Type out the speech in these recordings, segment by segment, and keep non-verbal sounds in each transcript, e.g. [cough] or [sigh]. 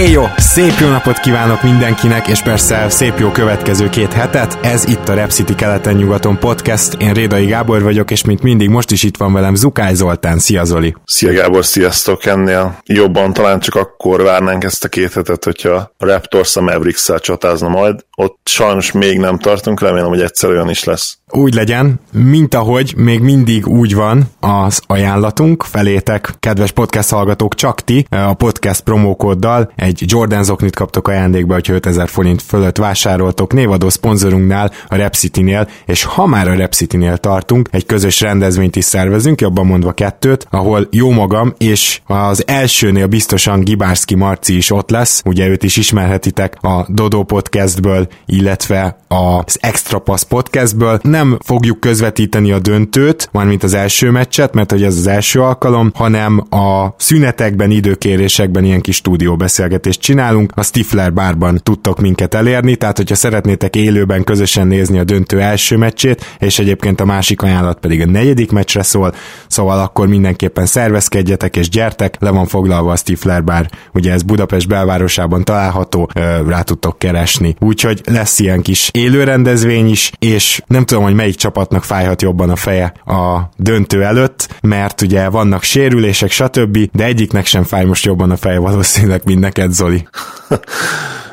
Éjjó! Szép jó napot kívánok mindenkinek, és persze szép jó következő két hetet. Ez itt a Rep City keleten-nyugaton podcast. Én Rédai Gábor vagyok, és mint mindig most is itt van velem Zukály Zoltán. Szia Zoli! Szia Gábor, sziasztok! Ennél jobban talán csak akkor várnánk ezt a két hetet, hogyha a Raptors a mavericks csatázna majd. Ott sajnos még nem tartunk, remélem, hogy egyszer olyan is lesz. Úgy legyen, mint ahogy még mindig úgy van az ajánlatunk. Felétek, kedves podcast hallgatók, csak ti a podcast promókóddal egy Jordan zoknit kaptok ajándékba, hogyha 5000 forint fölött vásároltok. Névadó szponzorunknál, a Repcity-nél, és ha már a Repcity-nél tartunk, egy közös rendezvényt is szervezünk, jobban mondva kettőt, ahol jó magam, és az elsőnél biztosan Gibárszki Marci is ott lesz, ugye őt is ismerhetitek a Dodo podcastből, illetve az Extra Pass podcastből. Nem fogjuk közvetíteni a döntőt, mármint az első meccset, mert hogy ez az első alkalom, hanem a szünetekben, időkérésekben ilyen kis stúdióbeszélgetést csinálunk. A Stifler bárban tudtok minket elérni, tehát hogyha szeretnétek élőben közösen nézni a döntő első meccsét, és egyébként a másik ajánlat pedig a negyedik meccsre szól, szóval akkor mindenképpen szervezkedjetek és gyertek, le van foglalva a Stifler bár, ugye ez Budapest belvárosában található, rá tudtok keresni. Úgyhogy lesz ilyen kis élőrendezvény is, és nem tudom, hogy melyik csapatnak fájhat jobban a feje a döntő előtt, mert ugye vannak sérülések, stb., de egyiknek sem fáj most jobban a feje valószínűleg, mint neked, Zoli. [laughs]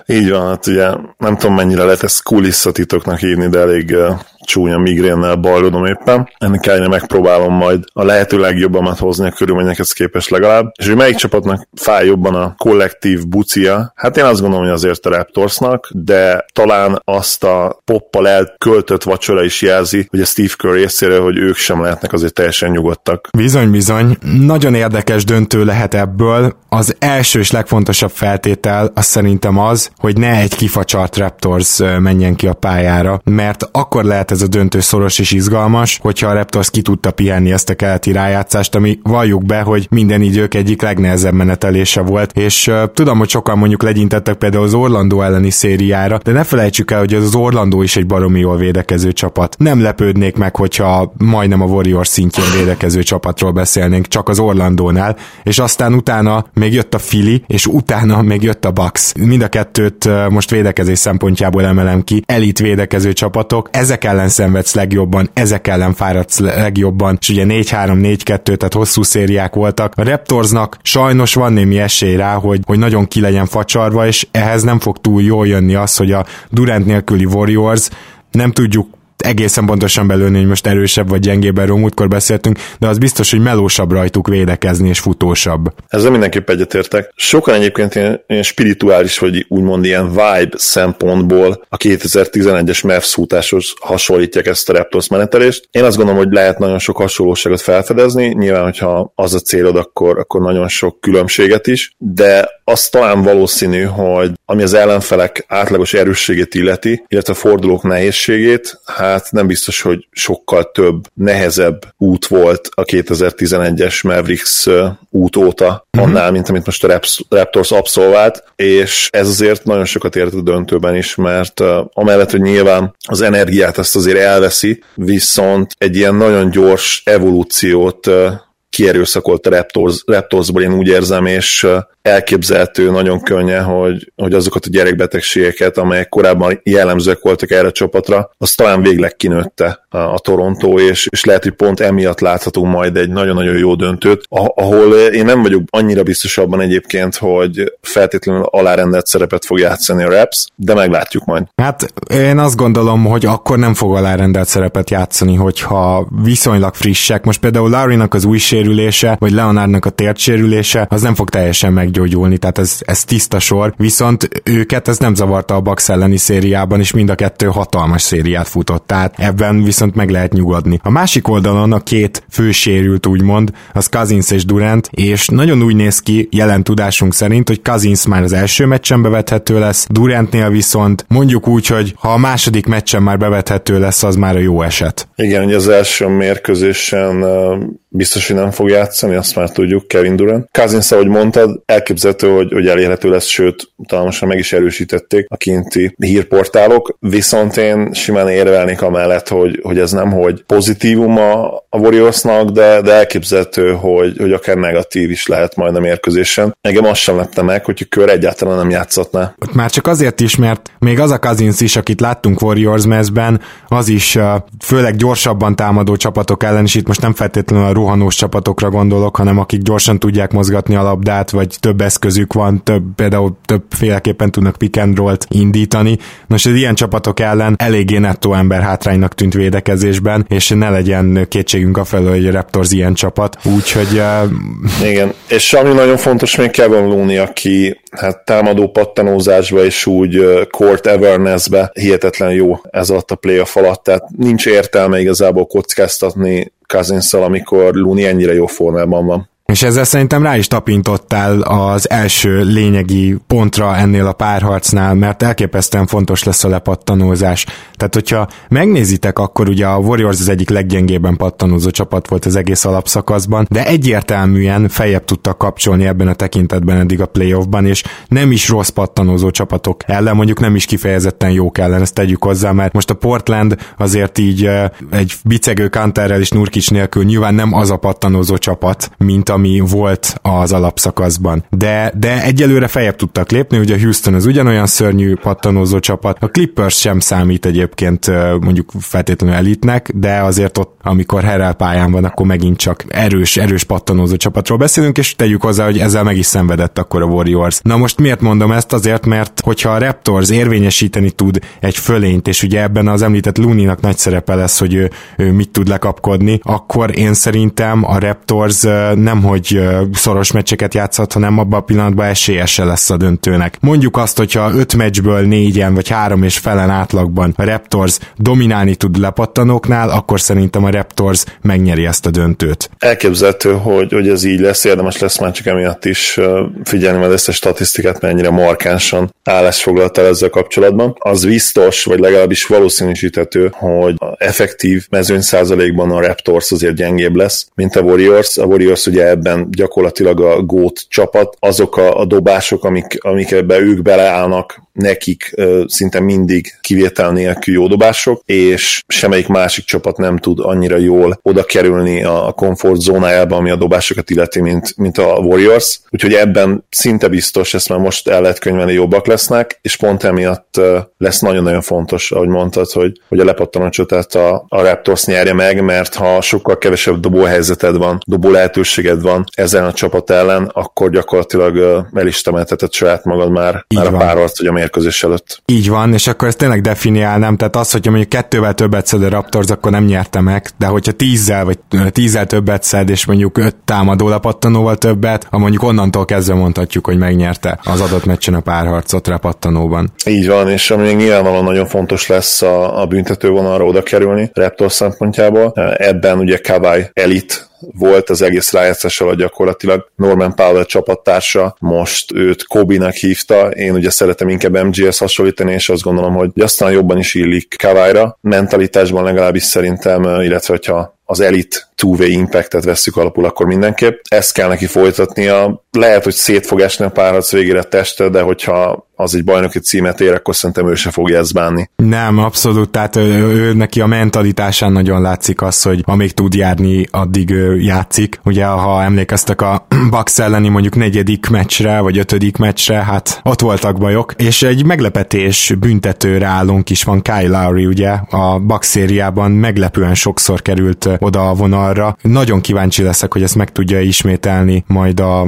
Így van, hát ugye nem tudom mennyire lehet ezt kulisszatitoknak hívni, de elég csúnya migrénnel bajlódom éppen. Ennek ellenére megpróbálom majd a lehető legjobbamat hozni a körülményekhez képest legalább. És hogy melyik csapatnak fáj jobban a kollektív bucia? Hát én azt gondolom, hogy azért a Raptorsnak, de talán azt a poppal elköltött vacsora is jelzi, hogy a Steve Kerr részéről, hogy ők sem lehetnek azért teljesen nyugodtak. Bizony, bizony. Nagyon érdekes döntő lehet ebből. Az első és legfontosabb feltétel az szerintem az, hogy ne egy kifacsart Raptors menjen ki a pályára, mert akkor lehet ez a döntő szoros és izgalmas, hogyha a Raptors ki tudta pihenni ezt a keleti rájátszást, ami valljuk be, hogy minden idők egyik legnehezebb menetelése volt, és uh, tudom, hogy sokan mondjuk legyintettek például az Orlandó elleni szériára, de ne felejtsük el, hogy az Orlandó is egy baromi jól védekező csapat. Nem lepődnék meg, hogyha majdnem a Warriors szintjén védekező csapatról beszélnénk, csak az Orlandónál, és aztán utána még jött a Fili, és utána még jött a Bucks. Mind a kettőt most védekezés szempontjából emelem ki, elit védekező csapatok, ezek ellen ellen szenvedsz legjobban, ezek ellen fáradsz legjobban, és ugye 4-3-4-2, tehát hosszú szériák voltak. A Raptorsnak sajnos van némi esély rá, hogy, hogy nagyon ki legyen facsarva, és ehhez nem fog túl jól jönni az, hogy a Durant nélküli Warriors nem tudjuk egészen pontosan belőni, hogy most erősebb vagy gyengébb, erről múltkor beszéltünk, de az biztos, hogy melósabb rajtuk védekezni és futósabb. Ezzel mindenképp egyetértek. Sokan egyébként ilyen, ilyen spirituális, vagy úgymond ilyen vibe szempontból a 2011-es Mavs futáshoz hasonlítják ezt a Raptors menetelést. Én azt gondolom, hogy lehet nagyon sok hasonlóságot felfedezni, nyilván, hogyha az a célod, akkor, akkor nagyon sok különbséget is, de az talán valószínű, hogy ami az ellenfelek átlagos erősségét illeti, illetve a fordulók nehézségét, hát nem biztos, hogy sokkal több, nehezebb út volt a 2011-es Mavericks út óta mhm. annál, mint amit most a Raptors abszolvált, és ez azért nagyon sokat ért a döntőben is, mert amellett, hogy nyilván az energiát ezt azért elveszi, viszont egy ilyen nagyon gyors evolúciót kierőszakolt a Raptors, Raptorsból, én úgy érzem, és elképzelhető nagyon könnyen, hogy, hogy azokat a gyerekbetegségeket, amelyek korábban jellemzőek voltak erre a csapatra, az talán végleg kinőtte a, a Toronto, és, és lehet, hogy pont emiatt láthatunk majd egy nagyon-nagyon jó döntőt, ahol én nem vagyok annyira biztos abban egyébként, hogy feltétlenül alárendelt szerepet fog játszani a Raps, de meglátjuk majd. Hát én azt gondolom, hogy akkor nem fog alárendelt szerepet játszani, hogyha viszonylag frissek. Most például Larry-nak az új sérülése, vagy Leonardnak a sérülése, az nem fog teljesen meggyógyulni, tehát ez, ez tiszta sor, viszont őket ez nem zavarta a Bucks elleni szériában, és mind a kettő hatalmas szériát futott, tehát ebben viszont meg lehet nyugodni. A másik oldalon a két fő sérült úgymond, az Cousins és Durant, és nagyon úgy néz ki jelen tudásunk szerint, hogy Cousins már az első meccsen bevethető lesz, Durantnél viszont mondjuk úgy, hogy ha a második meccsen már bevethető lesz, az már a jó eset. Igen, hogy az első mérkőzésen biztos, hogy nem fog játszani, azt már tudjuk, Kevin Durant. Cousins, ahogy mondtad, elképzelhető, hogy, hogy elérhető lesz, sőt, talán most meg is erősítették a kinti hírportálok, viszont én simán érvelnék amellett, hogy, hogy ez nem, hogy pozitívum a, a Warriorsnak, de, de elképzelhető, hogy, hogy akár negatív is lehet majd a mérkőzésen. Engem azt sem lepte meg, hogy kör egyáltalán nem játszhatná. Már csak azért is, mert még az a Cousins is, akit láttunk Warriors mezben, az is főleg gyorsabban támadó csapatok ellen, és itt most nem feltétlenül a rohanós csapatokra gondolok, hanem akik gyorsan tudják mozgatni a labdát, vagy több eszközük van, több, például többféleképpen tudnak pick and roll-t indítani. Nos, az ilyen csapatok ellen eléggé nettó ember hátránynak tűnt védekezésben, és ne legyen kétségünk a felől, hogy a Raptors ilyen csapat, úgyhogy... Uh... Igen, és ami nagyon fontos még Kevin Looney, aki hát támadó pattanózásba és úgy court awarenessbe hihetetlen jó ez alatt a playoff alatt, tehát nincs értelme igazából kockáztatni cousins amikor Looney ennyire jó formában van. És ezzel szerintem rá is tapintottál az első lényegi pontra ennél a párharcnál, mert elképesztően fontos lesz a lepattanózás. Tehát, hogyha megnézitek, akkor ugye a Warriors az egyik leggyengébben pattanózó csapat volt az egész alapszakaszban, de egyértelműen fejebb tudtak kapcsolni ebben a tekintetben eddig a playoffban, és nem is rossz pattanózó csapatok ellen, mondjuk nem is kifejezetten jók ellen, ezt tegyük hozzá, mert most a Portland azért így egy bicegő kanterrel és Nurkic nélkül nyilván nem az a pattanózó csapat, mint a ami volt az alapszakaszban. De, de egyelőre fejebb tudtak lépni, ugye Houston az ugyanolyan szörnyű pattanózó csapat, a Clippers sem számít egyébként mondjuk feltétlenül elitnek, de azért ott, amikor Herrel pályán van, akkor megint csak erős, erős pattanózó csapatról beszélünk, és tegyük hozzá, hogy ezzel meg is szenvedett akkor a Warriors. Na most miért mondom ezt? Azért, mert hogyha a Raptors érvényesíteni tud egy fölényt, és ugye ebben az említett Luninak nagy szerepe lesz, hogy ő, ő mit tud lekapkodni, akkor én szerintem a Raptors nem hogy szoros meccseket játszhat, hanem abban a pillanatban esélyese lesz a döntőnek. Mondjuk azt, hogyha öt meccsből négyen vagy három és felen átlagban a Raptors dominálni tud lepattanóknál, akkor szerintem a Raptors megnyeri ezt a döntőt. Elképzelhető, hogy, hogy ez így lesz, érdemes lesz már csak emiatt is figyelni ezt a statisztikát, mennyire markánsan állás foglalt el ezzel kapcsolatban. Az biztos, vagy legalábbis valószínűsíthető, hogy effektív mezőny százalékban a Raptors azért gyengébb lesz, mint a Warriors. A Warriors ugye ebben gyakorlatilag a gót csapat, azok a, a dobások, amik, amik ebbe ők beleállnak, nekik szinte mindig kivétel nélkül jó dobások, és semmelyik másik csapat nem tud annyira jól oda kerülni a komfort zónájába, ami a dobásokat illeti, mint, mint a Warriors. Úgyhogy ebben szinte biztos, ezt már most el lehet könyvelni, jobbak lesznek, és pont emiatt lesz nagyon-nagyon fontos, ahogy mondtad, hogy, hogy a lepattanó csatát a, a Raptors nyerje meg, mert ha sokkal kevesebb dobóhelyzeted van, dobó lehetőséged van ezen a csapat ellen, akkor gyakorlatilag el is temelteted saját magad már, már a párharc, hogy a mérkőzés előtt. Így van, és akkor ezt tényleg definiálnám, tehát az, hogyha mondjuk kettővel többet szed a Raptors, akkor nem nyerte meg, de hogyha tízzel vagy tízzel többet szed, és mondjuk öt támadó lepattanóval többet, akkor mondjuk onnantól kezdve mondhatjuk, hogy megnyerte az adott meccsen a párharcot repattanóban. Így van, és ami nyilvánvalóan nagyon fontos lesz a, a büntetővonalra oda kerülni Raptors szempontjából. Ebben ugye Kawai elit volt az egész rájátszás alatt gyakorlatilag. Norman Powell csapattársa most őt Kobe-nak hívta, én ugye szeretem inkább MGS hasonlítani, és azt gondolom, hogy aztán jobban is illik Kawai-ra. Mentalitásban legalábbis szerintem, illetve hogyha az elit two-way impactet veszük alapul, akkor mindenképp. Ezt kell neki folytatnia. Lehet, hogy szét fog esni a párharc végére teste, de hogyha az egy bajnoki címet ér, akkor szerintem ő se fogja ezt bánni. Nem, abszolút, tehát ő, ő neki a mentalitásán nagyon látszik az, hogy amíg tud járni, addig ő játszik. Ugye, ha emlékeztek a [clears throat] Bucks elleni mondjuk negyedik meccsre, vagy ötödik meccsre, hát ott voltak bajok, és egy meglepetés büntetőre állunk is van Kyle Lowry, ugye, a Bucks szériában meglepően sokszor került oda a vonal arra. Nagyon kíváncsi leszek, hogy ezt meg tudja ismételni majd a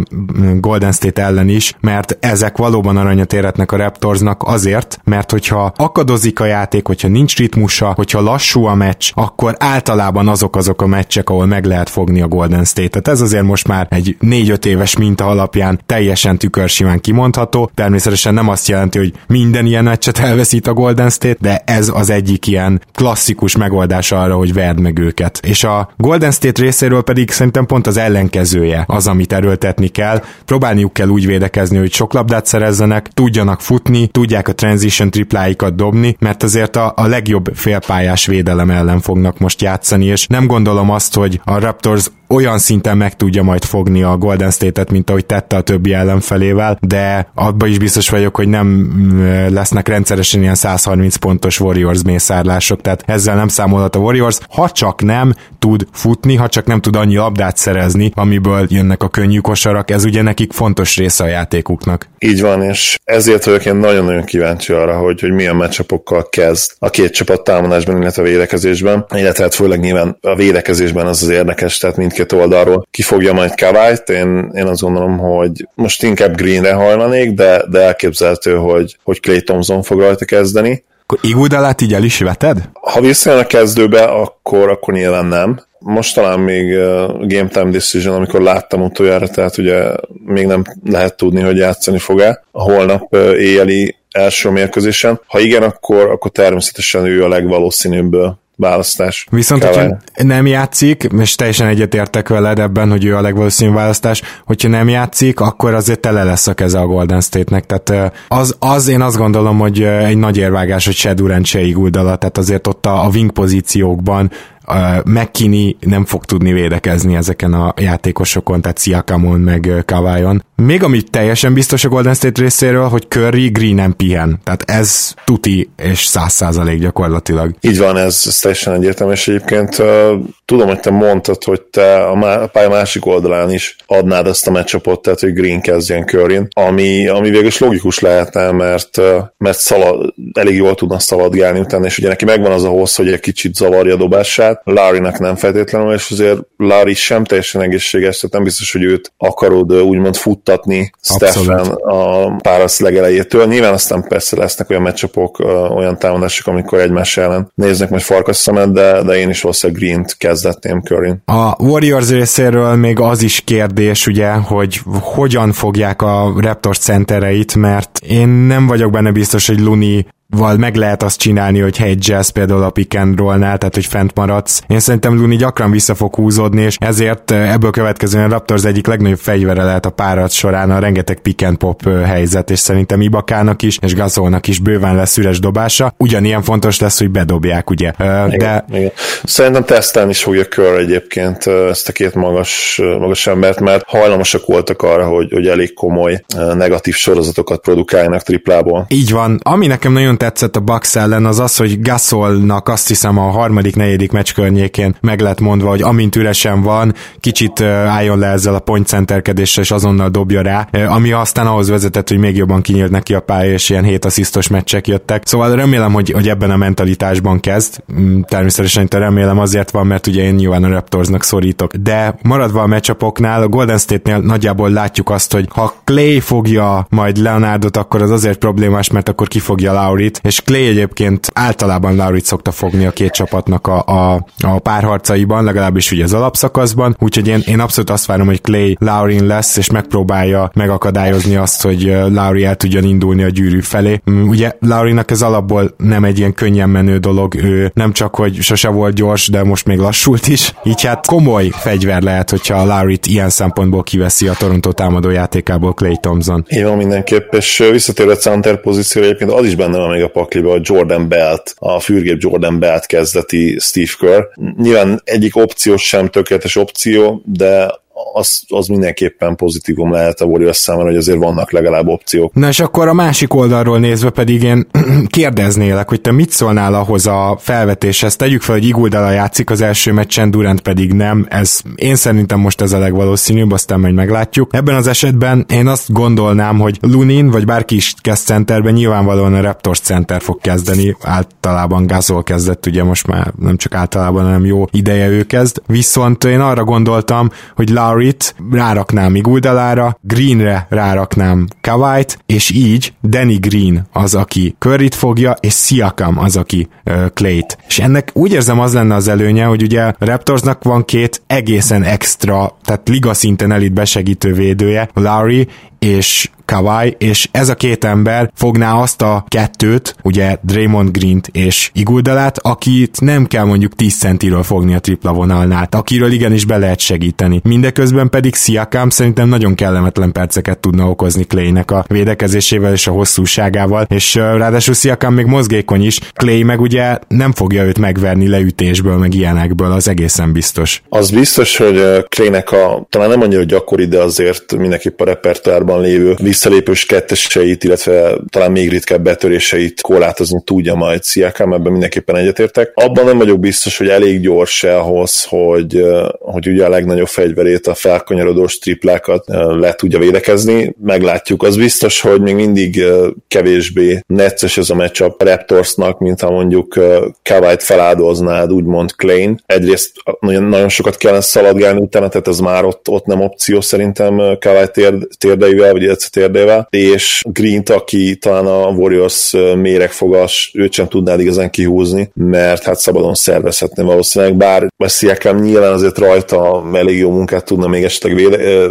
Golden State ellen is, mert ezek valóban aranyat érhetnek a Raptorsnak azért, mert hogyha akadozik a játék, hogyha nincs ritmusa, hogyha lassú a meccs, akkor általában azok azok a meccsek, ahol meg lehet fogni a Golden State-et. Ez azért most már egy 4-5 éves minta alapján teljesen tükörsimán kimondható. Természetesen nem azt jelenti, hogy minden ilyen meccset elveszít a Golden State, de ez az egyik ilyen klasszikus megoldás arra, hogy verd meg őket. És a Golden State részéről pedig szerintem pont az ellenkezője az, amit erőltetni kell. Próbálniuk kell úgy védekezni, hogy sok labdát szerezzenek, tudjanak futni, tudják a transition tripláikat dobni, mert azért a, a legjobb félpályás védelem ellen fognak most játszani, és nem gondolom azt, hogy a Raptors olyan szinten meg tudja majd fogni a Golden State-et, mint ahogy tette a többi ellenfelével, de abban is biztos vagyok, hogy nem mm, lesznek rendszeresen ilyen 130 pontos Warriors mészárlások, tehát ezzel nem számolhat a Warriors, ha csak nem tud futni, ha csak nem tud annyi labdát szerezni, amiből jönnek a könnyű kosarak, ez ugye nekik fontos része a játékuknak. Így van, és ezért vagyok én nagyon-nagyon kíváncsi arra, hogy, hogy milyen meccsapokkal kezd a két csapat támadásban, illetve a védekezésben, illetve hát főleg nyilván a védekezésben az az érdekes, tehát mindkét oldalról ki fogja majd Kavályt, én, én azt gondolom, hogy most inkább Greenre hajlanék, de, de elképzelhető, hogy, hogy Clay Thompson fog rajta kezdeni, akkor Igudalát így el is veted? Ha visszajön a kezdőbe, akkor, akkor nyilván nem. Most talán még uh, Game Time Decision, amikor láttam utoljára, tehát ugye még nem lehet tudni, hogy játszani fog-e a holnap uh, éjjeli első mérkőzésen. Ha igen, akkor, akkor természetesen ő a legvalószínűbb választás. Viszont, hogyha nem játszik, és teljesen egyetértek veled ebben, hogy ő a legvalószínűbb választás, hogyha nem játszik, akkor azért tele lesz a keze a Golden State-nek. Tehát az, az én azt gondolom, hogy egy nagy érvágás, hogy se Durant, se Iguodala, tehát azért ott a, a wing pozíciókban McKinney nem fog tudni védekezni ezeken a játékosokon, tehát Siakamon meg Kawaion. Még amit teljesen biztos a Golden State részéről, hogy Curry Green nem pihen. Tehát ez tuti és száz százalék gyakorlatilag. Így van, ez, ez teljesen egyértelmű, és egyébként uh, tudom, hogy te mondtad, hogy te a, má, a pálya másik oldalán is adnád ezt a meccsapot, tehát hogy Green kezdjen curry ami, ami végül is logikus lehetne, mert, uh, mert szalad, elég jól tudna szaladgálni utána, és ugye neki megvan az a hossz, hogy egy kicsit zavarja a dobását, Larry-nak nem feltétlenül, és azért Larry sem teljesen egészséges, tehát nem biztos, hogy őt akarod úgymond futtatni Stefan a párasz legelejétől. Nyilván aztán persze lesznek olyan meccsapok, olyan támadások, amikor egymás ellen néznek majd farkas szemet, de, de én is valószínűleg Green-t kezdetném curry A Warriors részéről még az is kérdés, ugye, hogy hogyan fogják a Raptors centereit, mert én nem vagyok benne biztos, hogy Luni val meg lehet azt csinálni, hogy egy jazz például a pick and roll-nál, tehát hogy fent maradsz. Én szerintem Luni gyakran vissza fog húzódni, és ezért ebből következően a Raptors egyik legnagyobb fegyvere lehet a párat során a rengeteg pick and pop helyzet, és szerintem Ibakának is, és Gazolnak is bőven lesz üres dobása. Ugyanilyen fontos lesz, hogy bedobják, ugye. Eh, igen, de... Igen. Szerintem tesztelni is fogja kör egyébként ezt a két magas, magas embert, mert hajlamosak voltak arra, hogy, hogy elég komoly negatív sorozatokat produkáljanak triplából. Így van. Ami nekem nagyon tetszett a Bucks ellen, az az, hogy Gasolnak azt hiszem a harmadik, negyedik meccs környékén meg lett mondva, hogy amint üresen van, kicsit álljon le ezzel a point centerkedéssel, és azonnal dobja rá, ami aztán ahhoz vezetett, hogy még jobban kinyílt neki a pálya, és ilyen hét asszisztos meccsek jöttek. Szóval remélem, hogy, hogy ebben a mentalitásban kezd. Mm, természetesen te remélem azért van, mert ugye én nyilván a Raptorsnak szorítok. De maradva a meccsapoknál, a Golden State-nél nagyjából látjuk azt, hogy ha Clay fogja majd Leonardot, akkor az azért problémás, mert akkor ki fogja Lauri Laurit, és Clay egyébként általában Laurit szokta fogni a két csapatnak a, a, a párharcaiban, legalábbis ugye az alapszakaszban, úgyhogy én, én abszolút azt várom, hogy Clay Laurin lesz, és megpróbálja megakadályozni azt, hogy Lauri el tudjon indulni a gyűrű felé. Mm, ugye Laurinak ez alapból nem egy ilyen könnyen menő dolog, ő nem csak, hogy sose volt gyors, de most még lassult is, így hát komoly fegyver lehet, hogyha Laurit ilyen szempontból kiveszi a Toronto támadó játékából Clay Thompson. Igen, mindenképp, és visszatérve center pozícióra egyébként az is benne van még a pakliba, a Jordan Belt, a fürgép Jordan Belt kezdeti Steve Kerr. Nyilván egyik opció sem tökéletes opció, de az, az mindenképpen pozitívum lehet a Warriors számára, hogy azért vannak legalább opciók. Na és akkor a másik oldalról nézve pedig én [clears throat] kérdeznélek, hogy te mit szólnál ahhoz a felvetéshez? Tegyük fel, hogy Iguldala játszik az első meccsen, Durant pedig nem. Ez én szerintem most ez a legvalószínűbb, aztán majd meglátjuk. Ebben az esetben én azt gondolnám, hogy Lunin vagy bárki is kezd centerben, nyilvánvalóan a Raptors center fog kezdeni. Általában Gazol kezdett, ugye most már nem csak általában, hanem jó ideje ő kezd. Viszont én arra gondoltam, hogy Laurit ráraknám Iguldalára, Greenre ráraknám Kawait, és így Danny Green az, aki Curryt fogja, és Siakam az, aki uh, Clayt. És ennek úgy érzem az lenne az előnye, hogy ugye Raptorsnak van két egészen extra, tehát liga szinten elit besegítő védője, Lowry és Kawai, és ez a két ember fogná azt a kettőt, ugye Draymond Green-t és Iguldalát, akit nem kell mondjuk 10 centiről fogni a tripla vonalnál, akiről igenis be lehet segíteni. Mindeközben pedig Siakam szerintem nagyon kellemetlen perceket tudna okozni Claynek a védekezésével és a hosszúságával, és ráadásul Siakam még mozgékony is, Clay meg ugye nem fogja őt megverni leütésből, meg ilyenekből, az egészen biztos. Az biztos, hogy Claynek a talán nem annyira gyakori, de azért mindenképp a repertoárban lévő visszalépős ketteseit, illetve talán még ritkább betöréseit korlátozni tudja majd Sziakám, ebben mindenképpen egyetértek. Abban nem vagyok biztos, hogy elég gyors ahhoz, hogy, hogy ugye a legnagyobb fegyverét, a felkanyarodós triplákat le tudja védekezni. Meglátjuk. Az biztos, hogy még mindig kevésbé necces ez a matchup a Raptorsnak, mint ha mondjuk Kawait feláldoznád, úgymond Klein. Egyrészt nagyon, nagyon sokat kellene szaladgálni utána, tehát ez már ott, ott nem opció szerintem térd, térdeivel, vagy térdével, és green aki talán a Warriors méregfogas, őt sem tudnád igazán kihúzni, mert hát szabadon szervezhetné valószínűleg, bár Siakam nyilván azért rajta elég jó munkát tudna még esetleg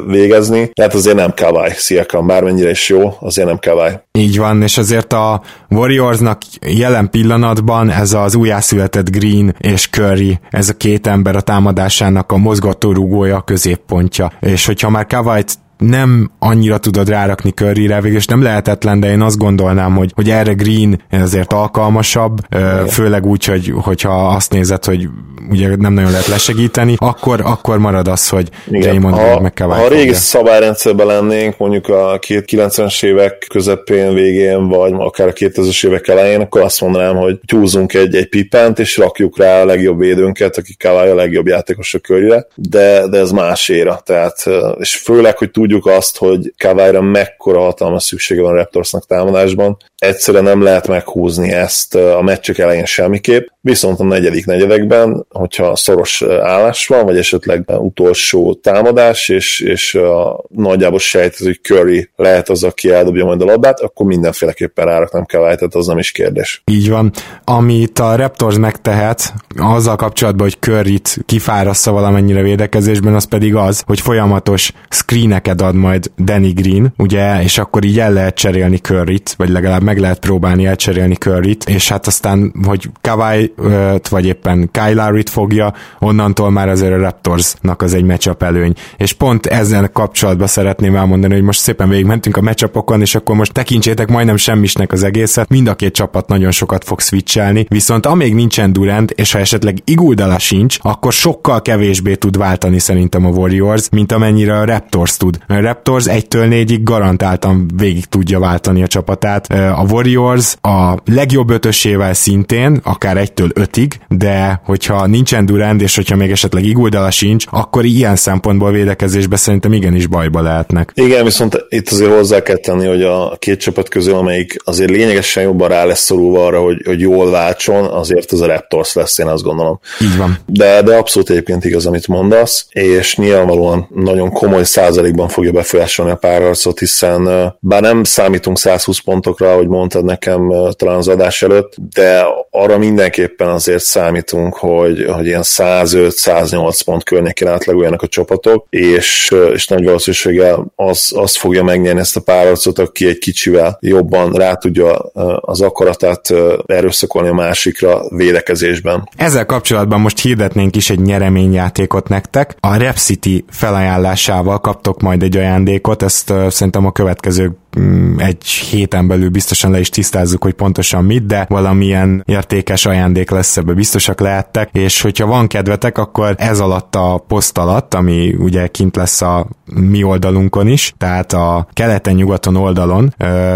végezni, tehát azért nem Kawai Siakam, bármennyire is jó, azért nem Kawai. Így van, és azért a Warriorsnak jelen pillanatban ez az újjászületett Green és Curry, ez a két ember a támadásának a mozgatórugója, a középpontja. És hogyha már Kawait nem annyira tudod rárakni Curryre, végül nem lehetetlen, de én azt gondolnám, hogy, hogy erre Green azért alkalmasabb, Igen. főleg úgy, hogy, hogyha azt nézed, hogy ugye nem nagyon lehet lesegíteni, akkor, akkor marad az, hogy Draymond ha, meg kell Ha a régi szabályrendszerben lennénk, mondjuk a 90-es évek közepén, végén, vagy akár a 2000-es évek elején, akkor azt mondanám, hogy húzunk egy, egy pipent, és rakjuk rá a legjobb védőnket, aki a legjobb játékos a körére, de, de ez más éra, tehát, és főleg, hogy tud tudjuk azt, hogy Kavályra mekkora hatalmas szüksége van a Raptorsnak támadásban. Egyszerűen nem lehet meghúzni ezt a meccsek elején semmiképp, viszont a negyedik negyedekben, hogyha szoros állás van, vagy esetleg utolsó támadás, és, és a nagyjából sejtez, hogy Curry lehet az, aki eldobja majd a labdát, akkor mindenféleképpen ráraknám Kavály, tehát az nem is kérdés. Így van. Amit a Raptors megtehet, azzal kapcsolatban, hogy Curryt kifárassza valamennyire védekezésben, az pedig az, hogy folyamatos screeneket ad majd Danny Green, ugye, és akkor így el lehet cserélni Curryt, vagy legalább meg lehet próbálni elcserélni Curryt, és hát aztán, hogy Kawai vagy éppen Kyle Lowry-t fogja, onnantól már azért a Raptorsnak az egy matchup előny. És pont ezzel kapcsolatban szeretném elmondani, hogy most szépen végigmentünk a matchupokon, és akkor most tekintsétek majdnem semmisnek az egészet, mind a két csapat nagyon sokat fog switchelni, viszont amíg nincsen Durant, és ha esetleg Iguldala sincs, akkor sokkal kevésbé tud váltani szerintem a Warriors, mint amennyire a Raptors tud a Raptors 1-től 4-ig garantáltan végig tudja váltani a csapatát. A Warriors a legjobb ötösével szintén, akár 1-től 5-ig, de hogyha nincsen Durant, és hogyha még esetleg Iguldala sincs, akkor ilyen szempontból védekezésbe szerintem igenis bajba lehetnek. Igen, viszont itt azért hozzá kell tenni, hogy a két csapat közül, amelyik azért lényegesen jobban rá lesz szorulva arra, hogy, hogy jól váltson, azért az a Raptors lesz, én azt gondolom. Így van. De, de abszolút egyébként igaz, amit mondasz, és nyilvánvalóan nagyon komoly százalékban fogja befolyásolni a párharcot, hiszen bár nem számítunk 120 pontokra, ahogy mondtad nekem talán az adás előtt, de arra mindenképpen azért számítunk, hogy, hogy ilyen 105-108 pont környékén átlagoljanak a csapatok, és, és nagy valószínűséggel az, az fogja megnyerni ezt a párharcot, aki egy kicsivel jobban rá tudja az akaratát erőszakolni a másikra védekezésben. Ezzel kapcsolatban most hirdetnénk is egy nyereményjátékot nektek. A Rep City felajánlásával kaptok majd egy ajándékot, ezt szerintem a következő egy héten belül biztosan le is tisztázzuk, hogy pontosan mit, de valamilyen értékes ajándék lesz ebbe biztosak lehettek, és hogyha van kedvetek, akkor ez alatt a poszt alatt, ami ugye kint lesz a mi oldalunkon is, tehát a keleten-nyugaton oldalon,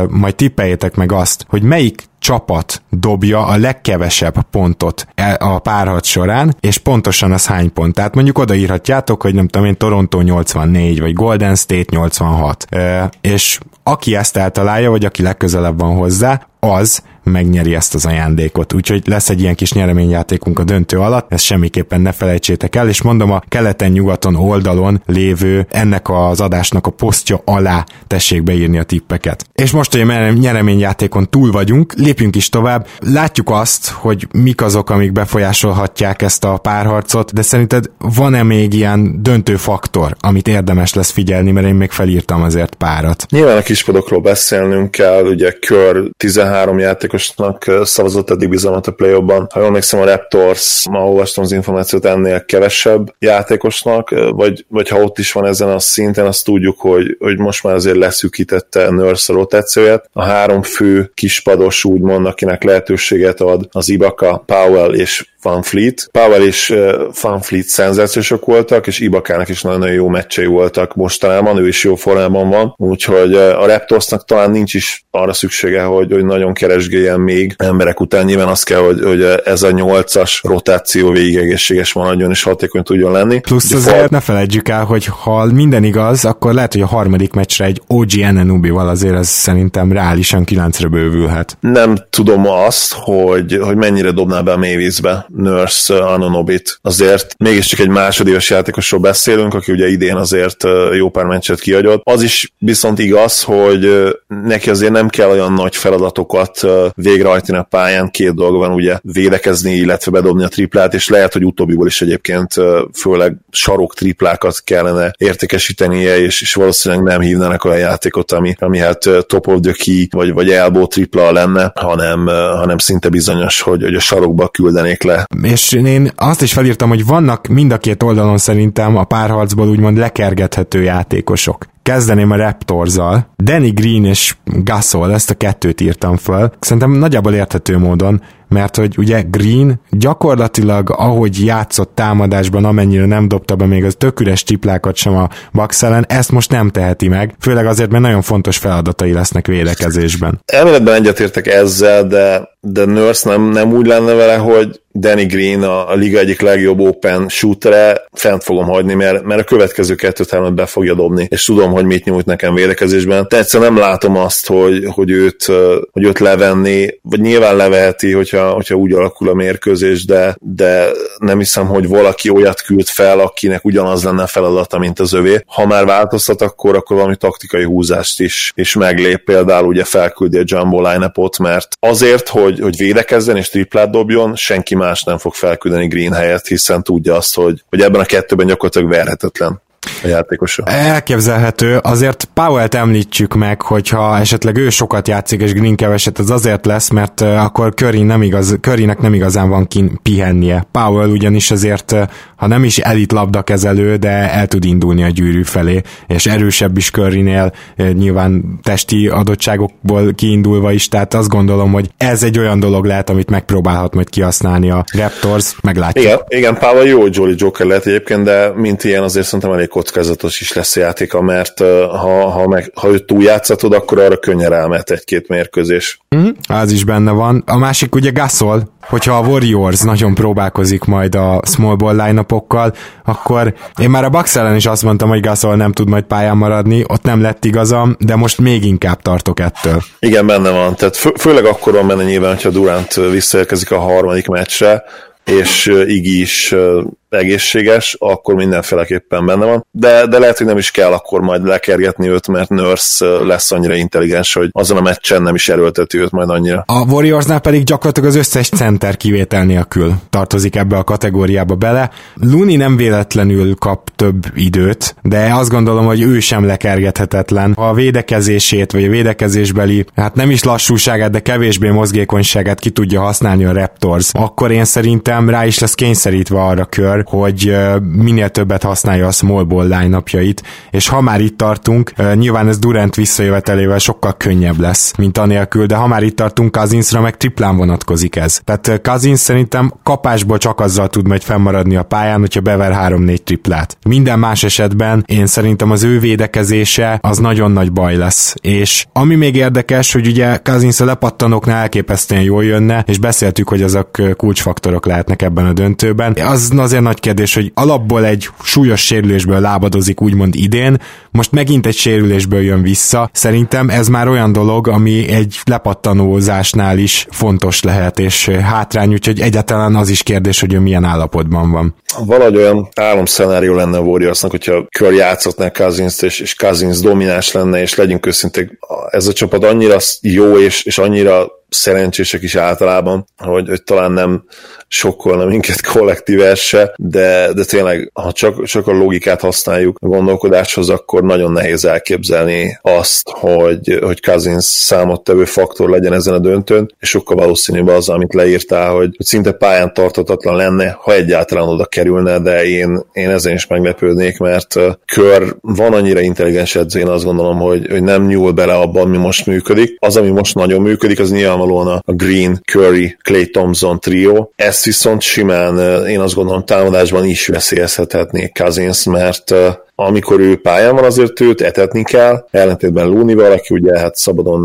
majd tippeljétek meg azt, hogy melyik csapat dobja a legkevesebb pontot e- a párharc során, és pontosan az hány pont. Tehát mondjuk odaírhatjátok, hogy nem tudom én, Toronto 84, vagy Golden State 86. És aki ezt eltalálja, vagy aki legközelebb van hozzá, az megnyeri ezt az ajándékot. Úgyhogy lesz egy ilyen kis nyereményjátékunk a döntő alatt, ezt semmiképpen ne felejtsétek el, és mondom a keleten-nyugaton oldalon lévő ennek az adásnak a posztja alá tessék beírni a tippeket. És most, hogy a nyereményjátékon túl vagyunk, lépjünk is tovább. Látjuk azt, hogy mik azok, amik befolyásolhatják ezt a párharcot, de szerinted van-e még ilyen döntő faktor, amit érdemes lesz figyelni, mert én még felírtam azért párat. Nyilván a kispadokról beszélnünk kell, ugye kör 13 játék játékosnak szavazott eddig bizalmat a play ban Ha jól emlékszem, a Raptors, ma olvastam az információt, ennél kevesebb játékosnak, vagy, vagy ha ott is van ezen a szinten, azt tudjuk, hogy, hogy most már azért leszűkítette Nurse a rotációját. A három fő kispados úgymond, akinek lehetőséget ad az Ibaka, Powell és van Fleet. Powell és Van Fleet szenzációsok voltak, és Ibakának is nagyon-nagyon jó meccsei voltak mostanában, ő is jó formában van, úgyhogy a Raptorsnak talán nincs is arra szüksége, hogy, hogy nagyon keresgéljen még emberek után. Nyilván az kell, hogy, hogy ez a nyolcas rotáció végig egészséges maradjon és hatékony tudjon lenni. Plusz De azért fal... ne felejtjük el, hogy ha minden igaz, akkor lehet, hogy a harmadik meccsre egy OG Enenubi-val azért ez szerintem reálisan kilencre bővülhet. Nem tudom azt, hogy, hogy mennyire dobná be a mélyvízbe Nurse Anonobit. Azért mégiscsak egy másodéves játékosról beszélünk, aki ugye idén azért jó pár meccset kiadott. Az is viszont igaz, hogy neki azért nem kell olyan nagy feladatokat végrehajtani a pályán, két dolga van ugye védekezni, illetve bedobni a triplát, és lehet, hogy utóbbiból is egyébként főleg sarok triplákat kellene értékesítenie, és, és valószínűleg nem hívnának olyan játékot, ami, ami hát top of the key, vagy, vagy elbow tripla lenne, hanem, hanem szinte bizonyos, hogy, hogy a sarokba küldenék le és én azt is felírtam, hogy vannak mind a két oldalon szerintem a párharcból úgymond lekergethető játékosok. Kezdeném a Raptorzal. Danny Green és Gasol, ezt a kettőt írtam föl. Szerintem nagyjából érthető módon, mert hogy ugye Green gyakorlatilag ahogy játszott támadásban, amennyire nem dobta be még az tök üres csiplákat sem a Bucks ellen, ezt most nem teheti meg, főleg azért, mert nagyon fontos feladatai lesznek védekezésben. Elméletben egyetértek ezzel, de, de Nurse nem, nem úgy lenne vele, hogy Danny Green a, a liga egyik legjobb open shootere, fent fogom hagyni, mert, mert a következő kettőt három be fogja dobni, és tudom, hogy mit nyújt nekem védekezésben. De egyszerűen nem látom azt, hogy, hogy, őt, hogy őt levenni, vagy nyilván leveheti, hogyha, hogyha úgy alakul a mérkőzés, de, de nem hiszem, hogy valaki olyat küld fel, akinek ugyanaz lenne feladata, mint az övé. Ha már változtat, akkor, akkor valami taktikai húzást is, is meglép, például ugye felküldi a jumbo line mert azért, hogy, hogy védekezzen és triplát dobjon, senki más nem fog felküldeni Green helyett, hiszen tudja azt, hogy, hogy ebben a kettőben gyakorlatilag verhetetlen a játékosa. Elképzelhető, azért Powell-t említsük meg, hogyha esetleg ő sokat játszik, és Green keveset, az azért lesz, mert akkor Curry nem igaz, Currynek nem igazán van kin pihennie. Powell ugyanis azért, ha nem is elit labdakezelő, de el tud indulni a gyűrű felé, és erősebb is Currynél, nyilván testi adottságokból kiindulva is, tehát azt gondolom, hogy ez egy olyan dolog lehet, amit megpróbálhat majd kihasználni a Raptors, meglátjuk. Igen, igen Powell jó Jolly Joker lehet egyébként, de mint ilyen azért szerintem elég kockázatos is lesz a játéka, mert ha, ha, meg, ha őt túljátszatod, akkor arra könnyen elmehet egy-két mérkőzés. Mm, az is benne van. A másik ugye Gasol, hogyha a Warriors nagyon próbálkozik majd a small ball line akkor én már a Bucks ellen is azt mondtam, hogy Gasol nem tud majd pályán maradni, ott nem lett igazam, de most még inkább tartok ettől. Igen, benne van. Tehát fő, főleg akkor van benne nyilván, hogyha Durant visszaérkezik a harmadik meccsre, és Igi is egészséges, akkor mindenféleképpen benne van. De, de lehet, hogy nem is kell akkor majd lekergetni őt, mert Nurse lesz annyira intelligens, hogy azon a meccsen nem is erőlteti őt majd annyira. A Warriorsnál pedig gyakorlatilag az összes center kivétel nélkül tartozik ebbe a kategóriába bele. Luni nem véletlenül kap több időt, de azt gondolom, hogy ő sem lekergethetetlen. A védekezését, vagy a védekezésbeli, hát nem is lassúságát, de kevésbé mozgékonyságát ki tudja használni a Raptors, akkor én szerintem rá is lesz kényszerítve arra kör, hogy minél többet használja a small ball line és ha már itt tartunk, nyilván ez Durant visszajövetelével sokkal könnyebb lesz, mint anélkül, de ha már itt tartunk, Kazinsra meg triplán vonatkozik ez. Tehát Kazins szerintem kapásból csak azzal tud majd fennmaradni a pályán, hogyha bever 3-4 triplát. Minden más esetben én szerintem az ő védekezése az nagyon nagy baj lesz. És ami még érdekes, hogy ugye Kazins a lepattanóknál elképesztően jól jönne, és beszéltük, hogy azok kulcsfaktorok lehetnek ebben a döntőben. Az azért nagy kérdés, hogy alapból egy súlyos sérülésből lábadozik úgymond idén, most megint egy sérülésből jön vissza. Szerintem ez már olyan dolog, ami egy lepattanózásnál is fontos lehet, és hátrány, úgyhogy egyáltalán az is kérdés, hogy ő milyen állapotban van. Valahogy olyan álomszenárió lenne a Warriorsnak, hogyha kör játszhatná cousins és, és Cousins domináns lenne, és legyünk őszinték, ez a csapat annyira jó és, és annyira szerencsések is általában, hogy, hogy talán nem sokkolna minket [laughs] kollektív se, de, de tényleg, ha csak, csak a logikát használjuk a gondolkodáshoz, akkor nagyon nehéz elképzelni azt, hogy, hogy Cousins számottevő faktor legyen ezen a döntőn, és sokkal valószínűbb az, amit leírtál, hogy, hogy szinte pályán tartatatlan lenne, ha egyáltalán oda kerülne, de én, én ezen is meglepődnék, mert kör van annyira intelligens edző, én azt gondolom, hogy, hogy nem nyúl bele abban, ami most működik. Az, ami most nagyon működik, az nyilvánvalóan a Green, Curry, Clay Thompson trio. Ez ezt viszont simán én azt gondolom támadásban is veszélyezhethetné Cousins, mert amikor ő pályán van, azért őt etetni kell, ellentétben Lunival, aki ugye hát szabadon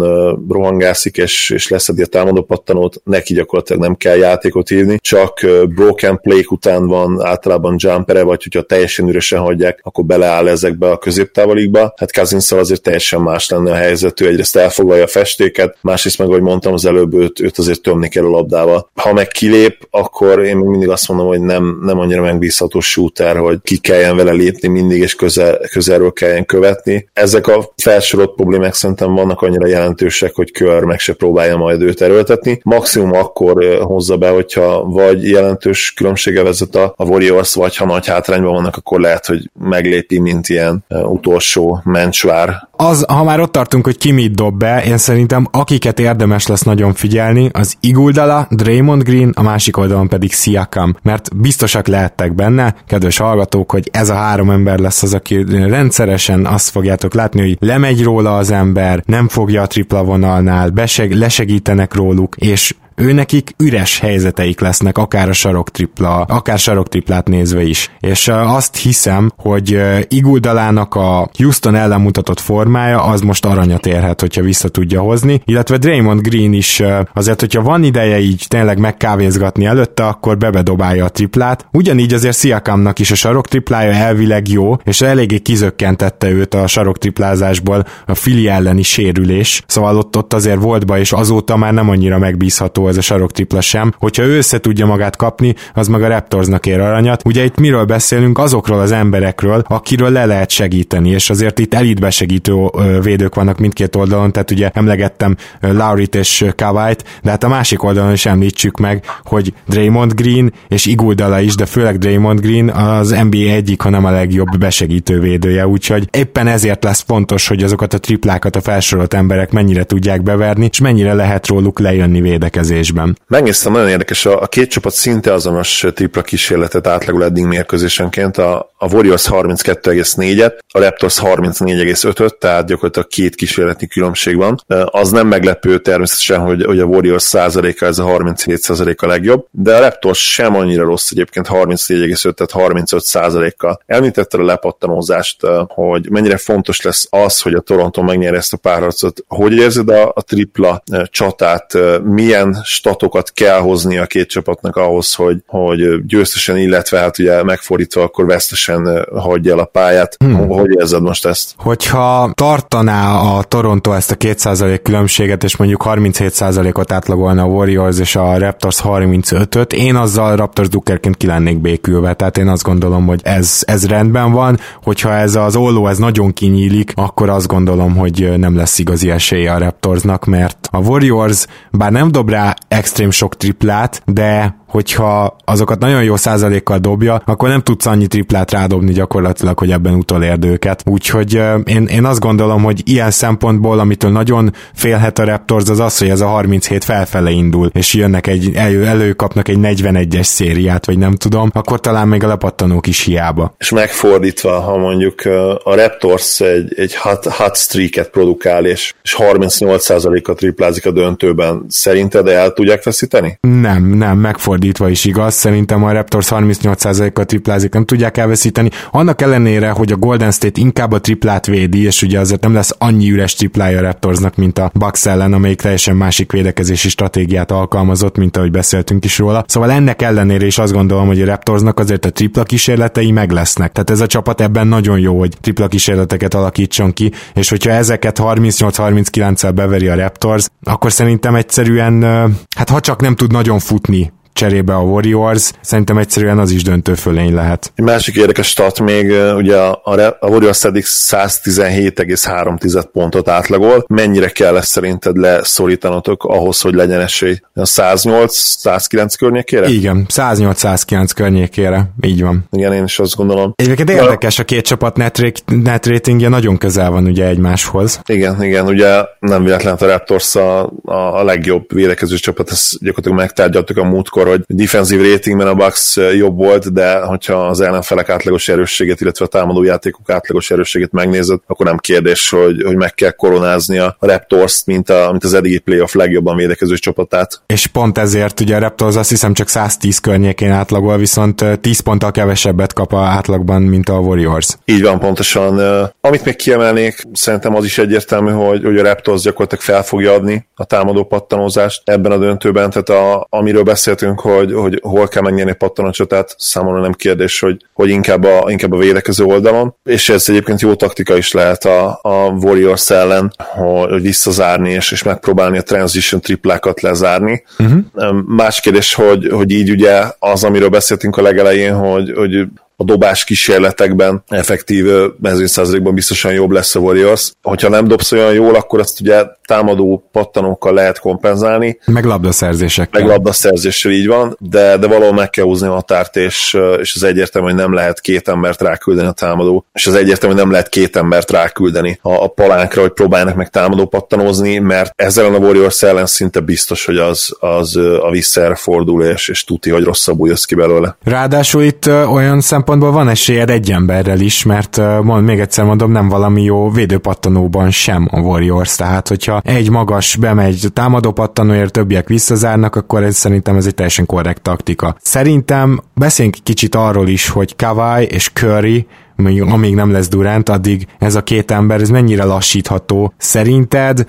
rohangászik, és, és leszedi a támadó pattanót, neki gyakorlatilag nem kell játékot írni, csak broken play után van általában jumpere, vagy hogyha teljesen üresen hagyják, akkor beleáll ezekbe a középtávolikba. Hát cousins azért teljesen más lenne a helyzet, ő egyrészt elfoglalja a festéket, másrészt meg, ahogy mondtam az előbb, őt, őt azért tömni kell a labdával. Ha meg kilép, akkor én mindig azt mondom, hogy nem, nem annyira megbízható shooter, hogy ki kelljen vele lépni mindig, és közel, közelről kelljen követni. Ezek a felsorolt problémák szerintem vannak annyira jelentősek, hogy kör meg se próbálja majd őt erőltetni. Maximum akkor hozza be, hogyha vagy jelentős különbsége vezet a, a Warriors, vagy ha nagy hátrányban vannak, akkor lehet, hogy meglépi, mint ilyen utolsó mencsvár. Az, ha már ott tartunk, hogy ki mit dob be, én szerintem akiket érdemes lesz nagyon figyelni, az Iguldala, Draymond Green, a másik oldalon pedig Siakam, mert biztosak lehettek benne, kedves hallgatók, hogy ez a három ember lesz az, aki rendszeresen azt fogjátok látni, hogy lemegy róla az ember, nem fogja a tripla vonalnál, beseg, lesegítenek róluk, és ő nekik üres helyzeteik lesznek, akár a saroktripla, akár saroktriplát nézve is. És azt hiszem, hogy Iguldalának a Houston ellen mutatott formája az most aranyat érhet, hogyha vissza tudja hozni, illetve Draymond Green is azért, hogyha van ideje így tényleg megkávézgatni előtte, akkor bebedobálja a triplát. Ugyanígy azért Siakamnak is a saroktriplája elvileg jó, és eléggé kizökkentette őt a saroktriplázásból a fili elleni sérülés, szóval ott, ott azért volt baj, és azóta már nem annyira megbízható ez a sarok sem. Hogyha ő össze tudja magát kapni, az meg a Raptorsnak ér aranyat. Ugye itt miről beszélünk? Azokról az emberekről, akiről le lehet segíteni, és azért itt elitbe segítő védők vannak mindkét oldalon, tehát ugye emlegettem Laurit és Kawait, de hát a másik oldalon is említsük meg, hogy Draymond Green és Iguldala is, de főleg Draymond Green az NBA egyik, hanem a legjobb besegítő védője, úgyhogy éppen ezért lesz fontos, hogy azokat a triplákat a felsorolt emberek mennyire tudják beverni, és mennyire lehet róluk lejönni védekezés mérkőzésben. Megnéztem, nagyon érdekes, a, a két csapat szinte azonos tripla kísérletet átlagol eddig mérkőzésenként, a, a Warriors 32,4-et, a Raptors 34,5-öt, tehát gyakorlatilag két kísérleti különbség van. Az nem meglepő természetesen, hogy, hogy a Warriors százaléka ez a 37 százaléka legjobb, de a Raptors sem annyira rossz egyébként 34,5, tehát 35 százalékkal. Említette a lepattanózást, hogy mennyire fontos lesz az, hogy a Toronto megnyeri ezt a párharcot. Hogy érzed a, a tripla csatát? Milyen statokat kell hozni a két csapatnak ahhoz, hogy, hogy győztesen, illetve hát ugye megfordítva akkor vesztesen hagyja el a pályát. Hmm. Hogy érzed most ezt? Hogyha tartaná a Toronto ezt a 2% különbséget, és mondjuk 37%-ot átlagolna a Warriors és a Raptors 35-öt, én azzal Raptors Dukerként ki lennék békülve, tehát én azt gondolom, hogy ez, ez rendben van, hogyha ez az olló ez nagyon kinyílik, akkor azt gondolom, hogy nem lesz igazi esélye a Raptorsnak, mert a Warriors bár nem dob rá extrém sok triplát, de hogyha azokat nagyon jó százalékkal dobja, akkor nem tudsz annyi triplát rádobni gyakorlatilag, hogy ebben utolérd őket. Úgyhogy én, én azt gondolom, hogy ilyen szempontból, amitől nagyon félhet a Raptors, az az, hogy ez a 37 felfele indul, és jönnek egy, elő, előkapnak egy 41-es szériát, vagy nem tudom, akkor talán még a lepattanók is hiába. És megfordítva, ha mondjuk a Raptors egy, egy hot, hot streaket produkál, és, és 38%-a triplázik a döntőben, szerinted el tudják veszíteni? Nem, nem, megfordítva is igaz. Szerintem a Raptors 38%-a triplázik, nem tudják elveszíteni. Annak ellenére, hogy a Golden State inkább a triplát védi, és ugye azért nem lesz annyi üres triplája a Raptorsnak, mint a Bucks ellen, amelyik teljesen másik védekezési stratégiát alkalmazott, mint ahogy beszéltünk is róla. Szóval ennek ellenére is azt gondolom, hogy a Raptorsnak azért a tripla kísérletei meg lesznek. Tehát ez a csapat ebben nagyon jó, hogy tripla kísérleteket alakítson ki, és hogyha ezeket 38-39-el beveri a Raptors, akkor szerintem egyszerűen, hát ha csak nem tud nagyon futni cserébe a Warriors, szerintem egyszerűen az is döntő fölény lehet. Egy másik érdekes stat még, ugye a, a Warriors eddig 117,3 pontot átlagol. Mennyire kell ezt szerinted leszorítanotok ahhoz, hogy legyen esély? A 108-109 környékére? Igen, 108-109 környékére, így van. Igen, én is azt gondolom. Egyébként érdekes, a két csapat net, net ratingje nagyon közel van ugye egymáshoz. Igen, igen, ugye nem véletlen a Raptors a, a legjobb védekező csapat, ezt gyakorlatilag megtárgyaltuk a múltkor, hogy defensív ratingben a Bucks jobb volt, de hogyha az ellenfelek átlagos erősséget, illetve a támadó játékok átlagos erősséget megnézed, akkor nem kérdés, hogy, hogy meg kell koronázni a Raptors-t, mint, a, mint az eddigi playoff legjobban védekező csapatát. És pont ezért ugye a Raptors azt hiszem csak 110 környékén átlagol, viszont 10 ponttal kevesebbet kap a átlagban, mint a Warriors. Így van, pontosan. Amit még kiemelnék, szerintem az is egyértelmű, hogy, hogy a Raptors gyakorlatilag fel fogja adni a támadó pattanózást ebben a döntőben, tehát a, amiről beszéltünk beszéltünk, hogy, hogy hol kell megnyerni pattanacsotát, számomra nem kérdés, hogy, hogy inkább, a, inkább a védekező oldalon, és ez egyébként jó taktika is lehet a, a Warriors ellen, hogy visszazárni és, és megpróbálni a transition triplákat lezárni. Uh-huh. Más kérdés, hogy, hogy így ugye az, amiről beszéltünk a legelején, hogy, hogy a dobás kísérletekben effektív mezőszázalékban biztosan jobb lesz a Warriors. Hogyha nem dobsz olyan jól, akkor azt ugye támadó pattanókkal lehet kompenzálni. Meg labdaszerzésekkel. Meg labdaszerzéssel így van, de, de valahol meg kell húzni a határt, és, és az egyértelmű, hogy nem lehet két embert ráküldeni a támadó, és az egyértelmű, hogy nem lehet két embert ráküldeni a, a palánkra, hogy próbálnak meg támadó pattanózni, mert ezzel a Warriors ellen szinte biztos, hogy az, az a visszaerre fordul, és, és tuti, hogy rosszabbul jössz ki belőle. Ráadásul itt olyan szempontból van esélyed egy emberrel is, mert mond, még egyszer mondom, nem valami jó védőpattanóban sem a Warriors, tehát hogyha egy magas bemegy támadó pattanóért, többiek visszazárnak, akkor ez szerintem ez egy teljesen korrekt taktika. Szerintem beszéljünk kicsit arról is, hogy Kawai és Curry amíg nem lesz Durant, addig ez a két ember, ez mennyire lassítható. Szerinted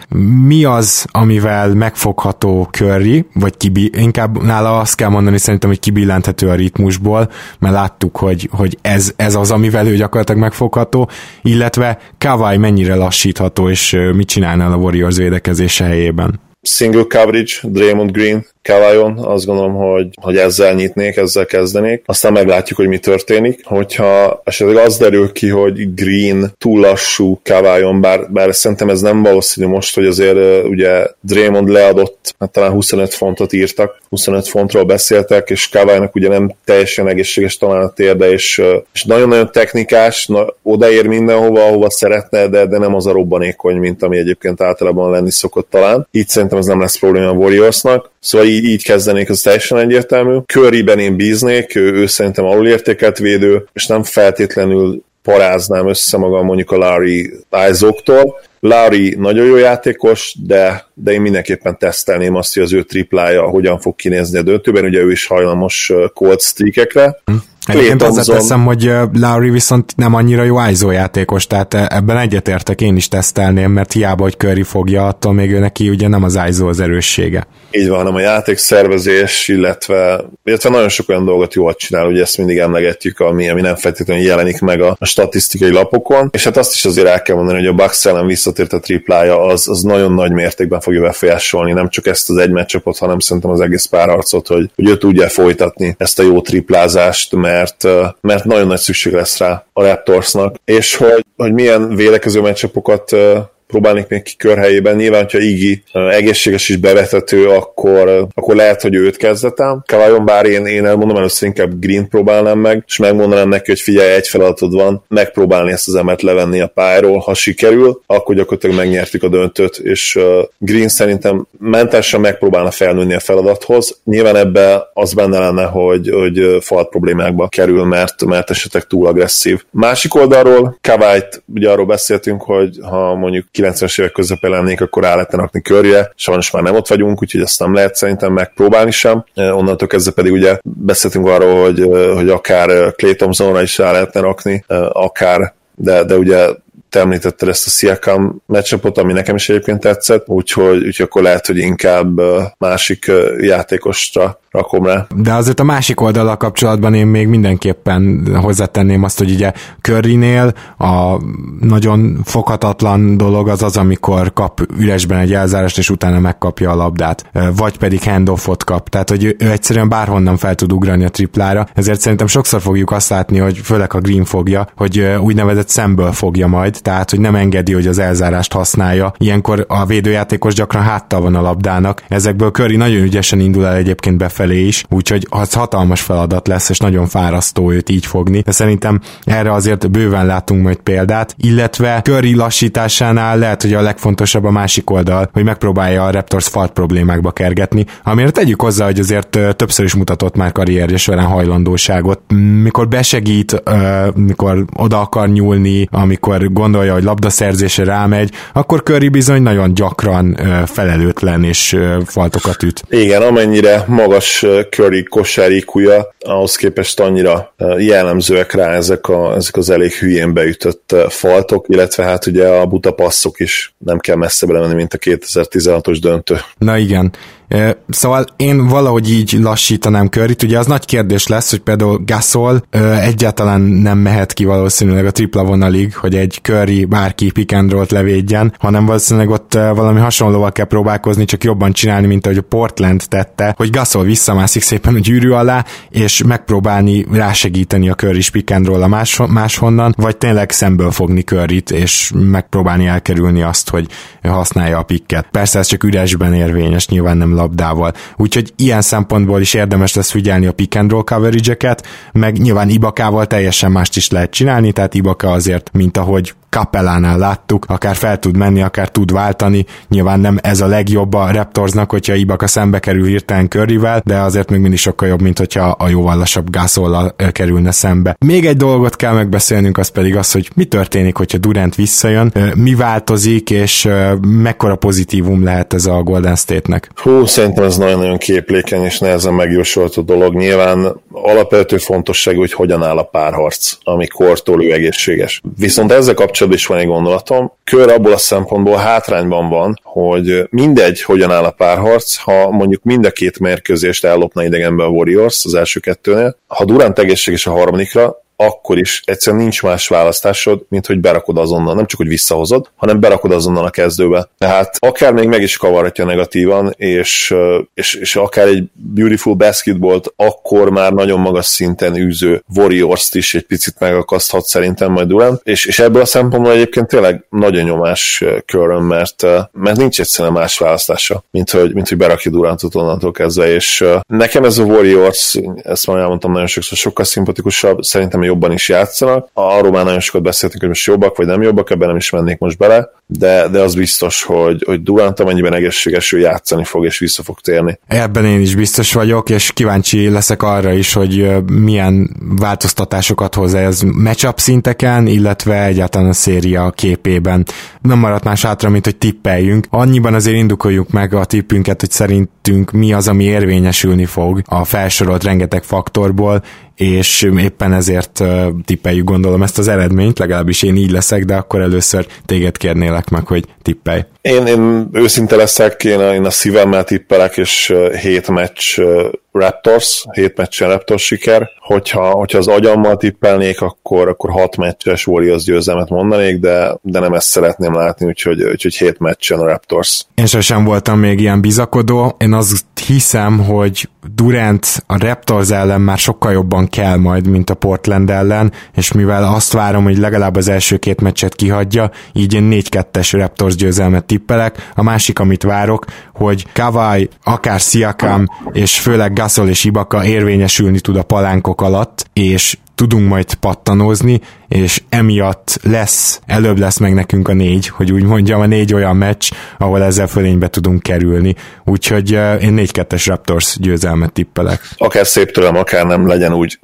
mi az, amivel megfogható Curry, vagy kibi, inkább nála azt kell mondani szerintem, hogy kibillenthető a ritmusból, mert láttuk, hogy, hogy ez, ez az, amivel ő gyakorlatilag megfogható, illetve Kawai mennyire lassítható, és mit csinálnál a Warriors védekezése helyében? Single coverage, Draymond Green, Kavajon, azt gondolom, hogy, hogy ezzel nyitnék, ezzel kezdenék. Aztán meglátjuk, hogy mi történik. Hogyha esetleg az derül ki, hogy Green túl lassú Kavajon, bár, bár szerintem ez nem valószínű most, hogy azért ugye Draymond leadott, hát talán 25 fontot írtak, 25 fontról beszéltek, és Kavajnak ugye nem teljesen egészséges talán a térde, és, és nagyon-nagyon technikás, na, odaér mindenhova, ahova szeretne, de, de nem az a robbanékony, mint ami egyébként általában lenni szokott talán. Így szerintem ez nem lesz probléma a Warriorsnak. Szóval így, így kezdenék, az teljesen egyértelmű. Curryben én bíznék, ő, ő szerintem alulértékelt védő, és nem feltétlenül paráznám össze magam mondjuk a Larry Izoktól. Larry nagyon jó játékos, de, de én mindenképpen tesztelném azt, hogy az ő triplája hogyan fog kinézni a döntőben, ugye ő is hajlamos cold streakekre. Hm. Egyébként teszem, hogy Lowry viszont nem annyira jó ISO játékos, tehát ebben egyetértek, én is tesztelném, mert hiába, hogy Curry fogja, attól még ő neki ugye nem az ISO az erőssége. Így van, hanem a játékszervezés, illetve, illetve nagyon sok olyan dolgot jól csinál, ugye ezt mindig emlegetjük, ami, ami nem feltétlenül jelenik meg a, a statisztikai lapokon, és hát azt is azért el kell mondani, hogy a Bucks ellen visszatért a triplája, az, az nagyon nagy mértékben fogja befolyásolni, nem csak ezt az egy meccsapot, hanem szerintem az egész párharcot, hogy, hogy ő tudja folytatni ezt a jó triplázást, mert, mert nagyon nagy szükség lesz rá a Raptorsnak, és hogy, hogy milyen védekező meccsapokat próbálnék még ki körhelyében. Nyilván, hogyha Igi egészséges is bevetető, akkor, akkor lehet, hogy őt kezdetem. Kavajon bár én, én elmondom először inkább Green próbálnám meg, és megmondanám neki, hogy figyelj, egy feladatod van, megpróbálni ezt az emet levenni a pályáról, ha sikerül, akkor gyakorlatilag megnyertük a döntőt, és Green szerintem mentálisan megpróbálna felnőni a feladathoz. Nyilván ebbe az benne lenne, hogy, hogy falt problémákba kerül, mert, mert esetleg túl agresszív. Másik oldalról Kavályt, ugye arról beszéltünk, hogy ha mondjuk 90-es évek közepén lennék, akkor rá lehetne rakni körje. Sajnos már nem ott vagyunk, úgyhogy ezt nem lehet szerintem megpróbálni sem. Onnantól kezdve pedig ugye beszéltünk arról, hogy, hogy akár Clay Thompsonra is rá lehetne rakni, akár de, de ugye te említetted ezt a Siakam matchupot, ami nekem is egyébként tetszett, úgyhogy, úgyhogy akkor lehet, hogy inkább másik játékosra rakom rá. De azért a másik oldalal kapcsolatban én még mindenképpen hozzátenném azt, hogy ugye Currynél a nagyon foghatatlan dolog az az, amikor kap üresben egy elzárást, és utána megkapja a labdát, vagy pedig handoffot kap. Tehát, hogy ő egyszerűen bárhonnan fel tud ugrani a triplára, ezért szerintem sokszor fogjuk azt látni, hogy főleg a Green fogja, hogy úgynevezett szemből fogja majd, tehát, hogy nem engedi, hogy az elzárást használja. Ilyenkor a védőjátékos gyakran háttal van a labdának. Ezekből Curry nagyon ügyesen indul el egyébként befelé felé is, úgyhogy az hatalmas feladat lesz, és nagyon fárasztó őt így fogni, de szerintem erre azért bőven látunk majd példát, illetve Curry lassításánál lehet, hogy a legfontosabb a másik oldal, hogy megpróbálja a Raptors falt problémákba kergetni, amire tegyük hozzá, hogy azért többször is mutatott már karrierje során hajlandóságot. Mikor besegít, mikor oda akar nyúlni, amikor gondolja, hogy labdaszerzésre rámegy, akkor Curry bizony nagyon gyakran felelőtlen és faltokat üt. Igen, amennyire magas magas Curry kosárikúja, ahhoz képest annyira jellemzőek rá ezek, a, ezek az elég hülyén beütött faltok, illetve hát ugye a buta passzok is nem kell messze belemenni, mint a 2016-os döntő. Na igen, Szóval én valahogy így lassítanám Curryt, ugye az nagy kérdés lesz, hogy például Gasol egyáltalán nem mehet ki valószínűleg a tripla vonalig, hogy egy Curry bárki pick and levédjen, hanem valószínűleg ott valami hasonlóval kell próbálkozni, csak jobban csinálni, mint ahogy a Portland tette, hogy Gasol visszamászik szépen a gyűrű alá, és megpróbálni rásegíteni a Curry pick and a más, máshonnan, vagy tényleg szemből fogni Curryt, és megpróbálni elkerülni azt, hogy használja a picket. Persze ez csak üresben érvényes, nyilván nem labdával. Úgyhogy ilyen szempontból is érdemes lesz figyelni a pick and roll coverage meg nyilván Ibakával teljesen mást is lehet csinálni, tehát Ibaka azért, mint ahogy Kapelánál láttuk, akár fel tud menni, akár tud váltani. Nyilván nem ez a legjobb a Raptorsnak, hogyha Ibaka szembe kerül hirtelen Curryvel, de azért még mindig sokkal jobb, mint hogyha a jóval lassabb Gasollal kerülne szembe. Még egy dolgot kell megbeszélnünk, az pedig az, hogy mi történik, hogyha Durant visszajön, mi változik, és mekkora pozitívum lehet ez a Golden State-nek. Hú, szerintem ez nagyon-nagyon képlékeny és nehezen megjósolt dolog. Nyilván alapvető fontosságú, hogy hogyan áll a párharc, amikor ő egészséges. Viszont ezzel kapcsolatban kapcsolatban is van egy gondolatom. Kör abból a szempontból hátrányban van, hogy mindegy, hogyan áll a párharc, ha mondjuk mind a két mérkőzést ellopna idegenbe a Warriors az első kettőnél, ha Durant egészséges a harmadikra, akkor is egyszerűen nincs más választásod, mint hogy berakod azonnal, nem csak hogy visszahozod, hanem berakod azonnal a kezdőbe. Tehát akár még meg is kavarhatja negatívan, és, és, és akár egy beautiful basketballt akkor már nagyon magas szinten űző Warriors-t is egy picit megakaszthat szerintem majd Durant, és, és ebből a szempontból egyébként tényleg nagyon nyomás körön, mert, mert nincs egyszerűen más választása, mint hogy, mint hogy berakja Durantot onnantól kezdve, és nekem ez a Warriors, ezt már elmondtam nagyon sokszor, sokkal szimpatikusabb, szerintem jobban is játszanak. Arról már nagyon sokat beszéltünk, hogy most jobbak vagy nem jobbak, ebben nem is mennék most bele, de, de az biztos, hogy, hogy Durant amennyiben egészséges, ő játszani fog és vissza fog térni. Ebben én is biztos vagyok, és kíváncsi leszek arra is, hogy milyen változtatásokat hoz ez matchup szinteken, illetve egyáltalán a széria képében. Nem maradt más hátra, mint hogy tippeljünk. Annyiban azért indukoljuk meg a tippünket, hogy szerintünk mi az, ami érvényesülni fog a felsorolt rengeteg faktorból, és éppen ezért tippeljük gondolom ezt az eredményt, legalábbis én így leszek, de akkor először téged kérnélek meg, hogy tippelj. Én, én őszinte leszek, én a, én a szívemmel tippelek, és hét meccs Raptors, hét meccsen Raptors siker. Hogyha, hogyha az agyammal tippelnék, akkor, akkor hat meccses Warriors győzelmet mondanék, de, de nem ezt szeretném látni, úgyhogy, úgyhogy hét meccsen a Raptors. Én sosem voltam még ilyen bizakodó. Én azt hiszem, hogy Durant a Raptors ellen már sokkal jobban kell majd, mint a Portland ellen, és mivel azt várom, hogy legalább az első két meccset kihagyja, így én 4-2-es Raptors győzelmet tippelek. A másik, amit várok, hogy Kawai, akár Siakam, és főleg Gasol és Ibaka érvényesülni tud a palánkok alatt, és tudunk majd pattanozni, és emiatt lesz, előbb lesz meg nekünk a négy, hogy úgy mondjam, a négy olyan meccs, ahol ezzel fölénybe tudunk kerülni. Úgyhogy uh, én 4-2-es Raptors győzelmet tippelek. Akár szép tőlem, akár nem, legyen úgy.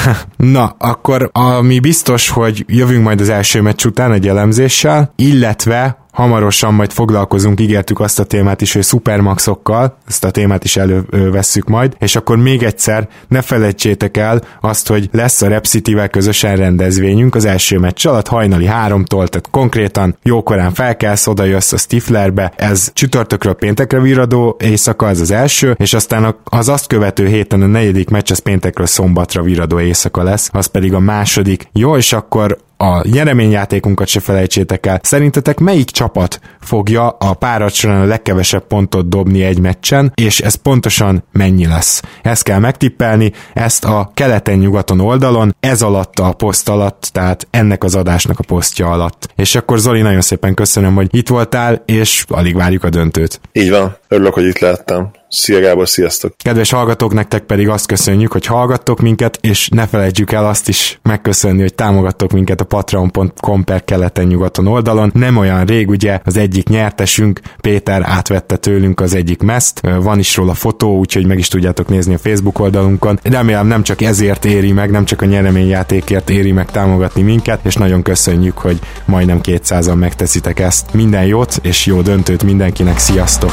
[laughs] Na, akkor ami biztos, hogy jövünk majd az első meccs után egy elemzéssel, illetve hamarosan majd foglalkozunk, ígértük azt a témát is, hogy szupermaxokkal, ezt a témát is elővesszük majd, és akkor még egyszer ne felejtsétek el azt, hogy lesz a Rep City-vel közösen rendezvényünk az első meccs alatt, hajnali háromtól, tehát konkrétan jókorán felkelsz, oda jössz a Stiflerbe, ez csütörtökről péntekre viradó éjszaka, ez az első, és aztán az azt követő héten a negyedik meccs az péntekről szombatra viradó éjszaka lesz, az pedig a második. Jó, és akkor a nyereményjátékunkat se felejtsétek el. Szerintetek melyik csapat fogja a párat során a legkevesebb pontot dobni egy meccsen, és ez pontosan mennyi lesz? Ezt kell megtippelni, ezt a keleten-nyugaton oldalon, ez alatt a poszt alatt, tehát ennek az adásnak a posztja alatt. És akkor Zoli, nagyon szépen köszönöm, hogy itt voltál, és alig várjuk a döntőt. Így van, örülök, hogy itt lehettem. Szia Gábor, sziasztok! Kedves hallgatók, nektek pedig azt köszönjük, hogy hallgattok minket, és ne felejtjük el azt is megköszönni, hogy támogattok minket a patreon.com per keleten-nyugaton oldalon. Nem olyan rég, ugye, az egyik nyertesünk, Péter átvette tőlünk az egyik meszt, van is róla fotó, úgyhogy meg is tudjátok nézni a Facebook oldalunkon. Remélem nem csak ezért éri meg, nem csak a nyereményjátékért éri meg támogatni minket, és nagyon köszönjük, hogy majdnem 200-an megteszitek ezt. Minden jót, és jó döntőt mindenkinek, sziasztok!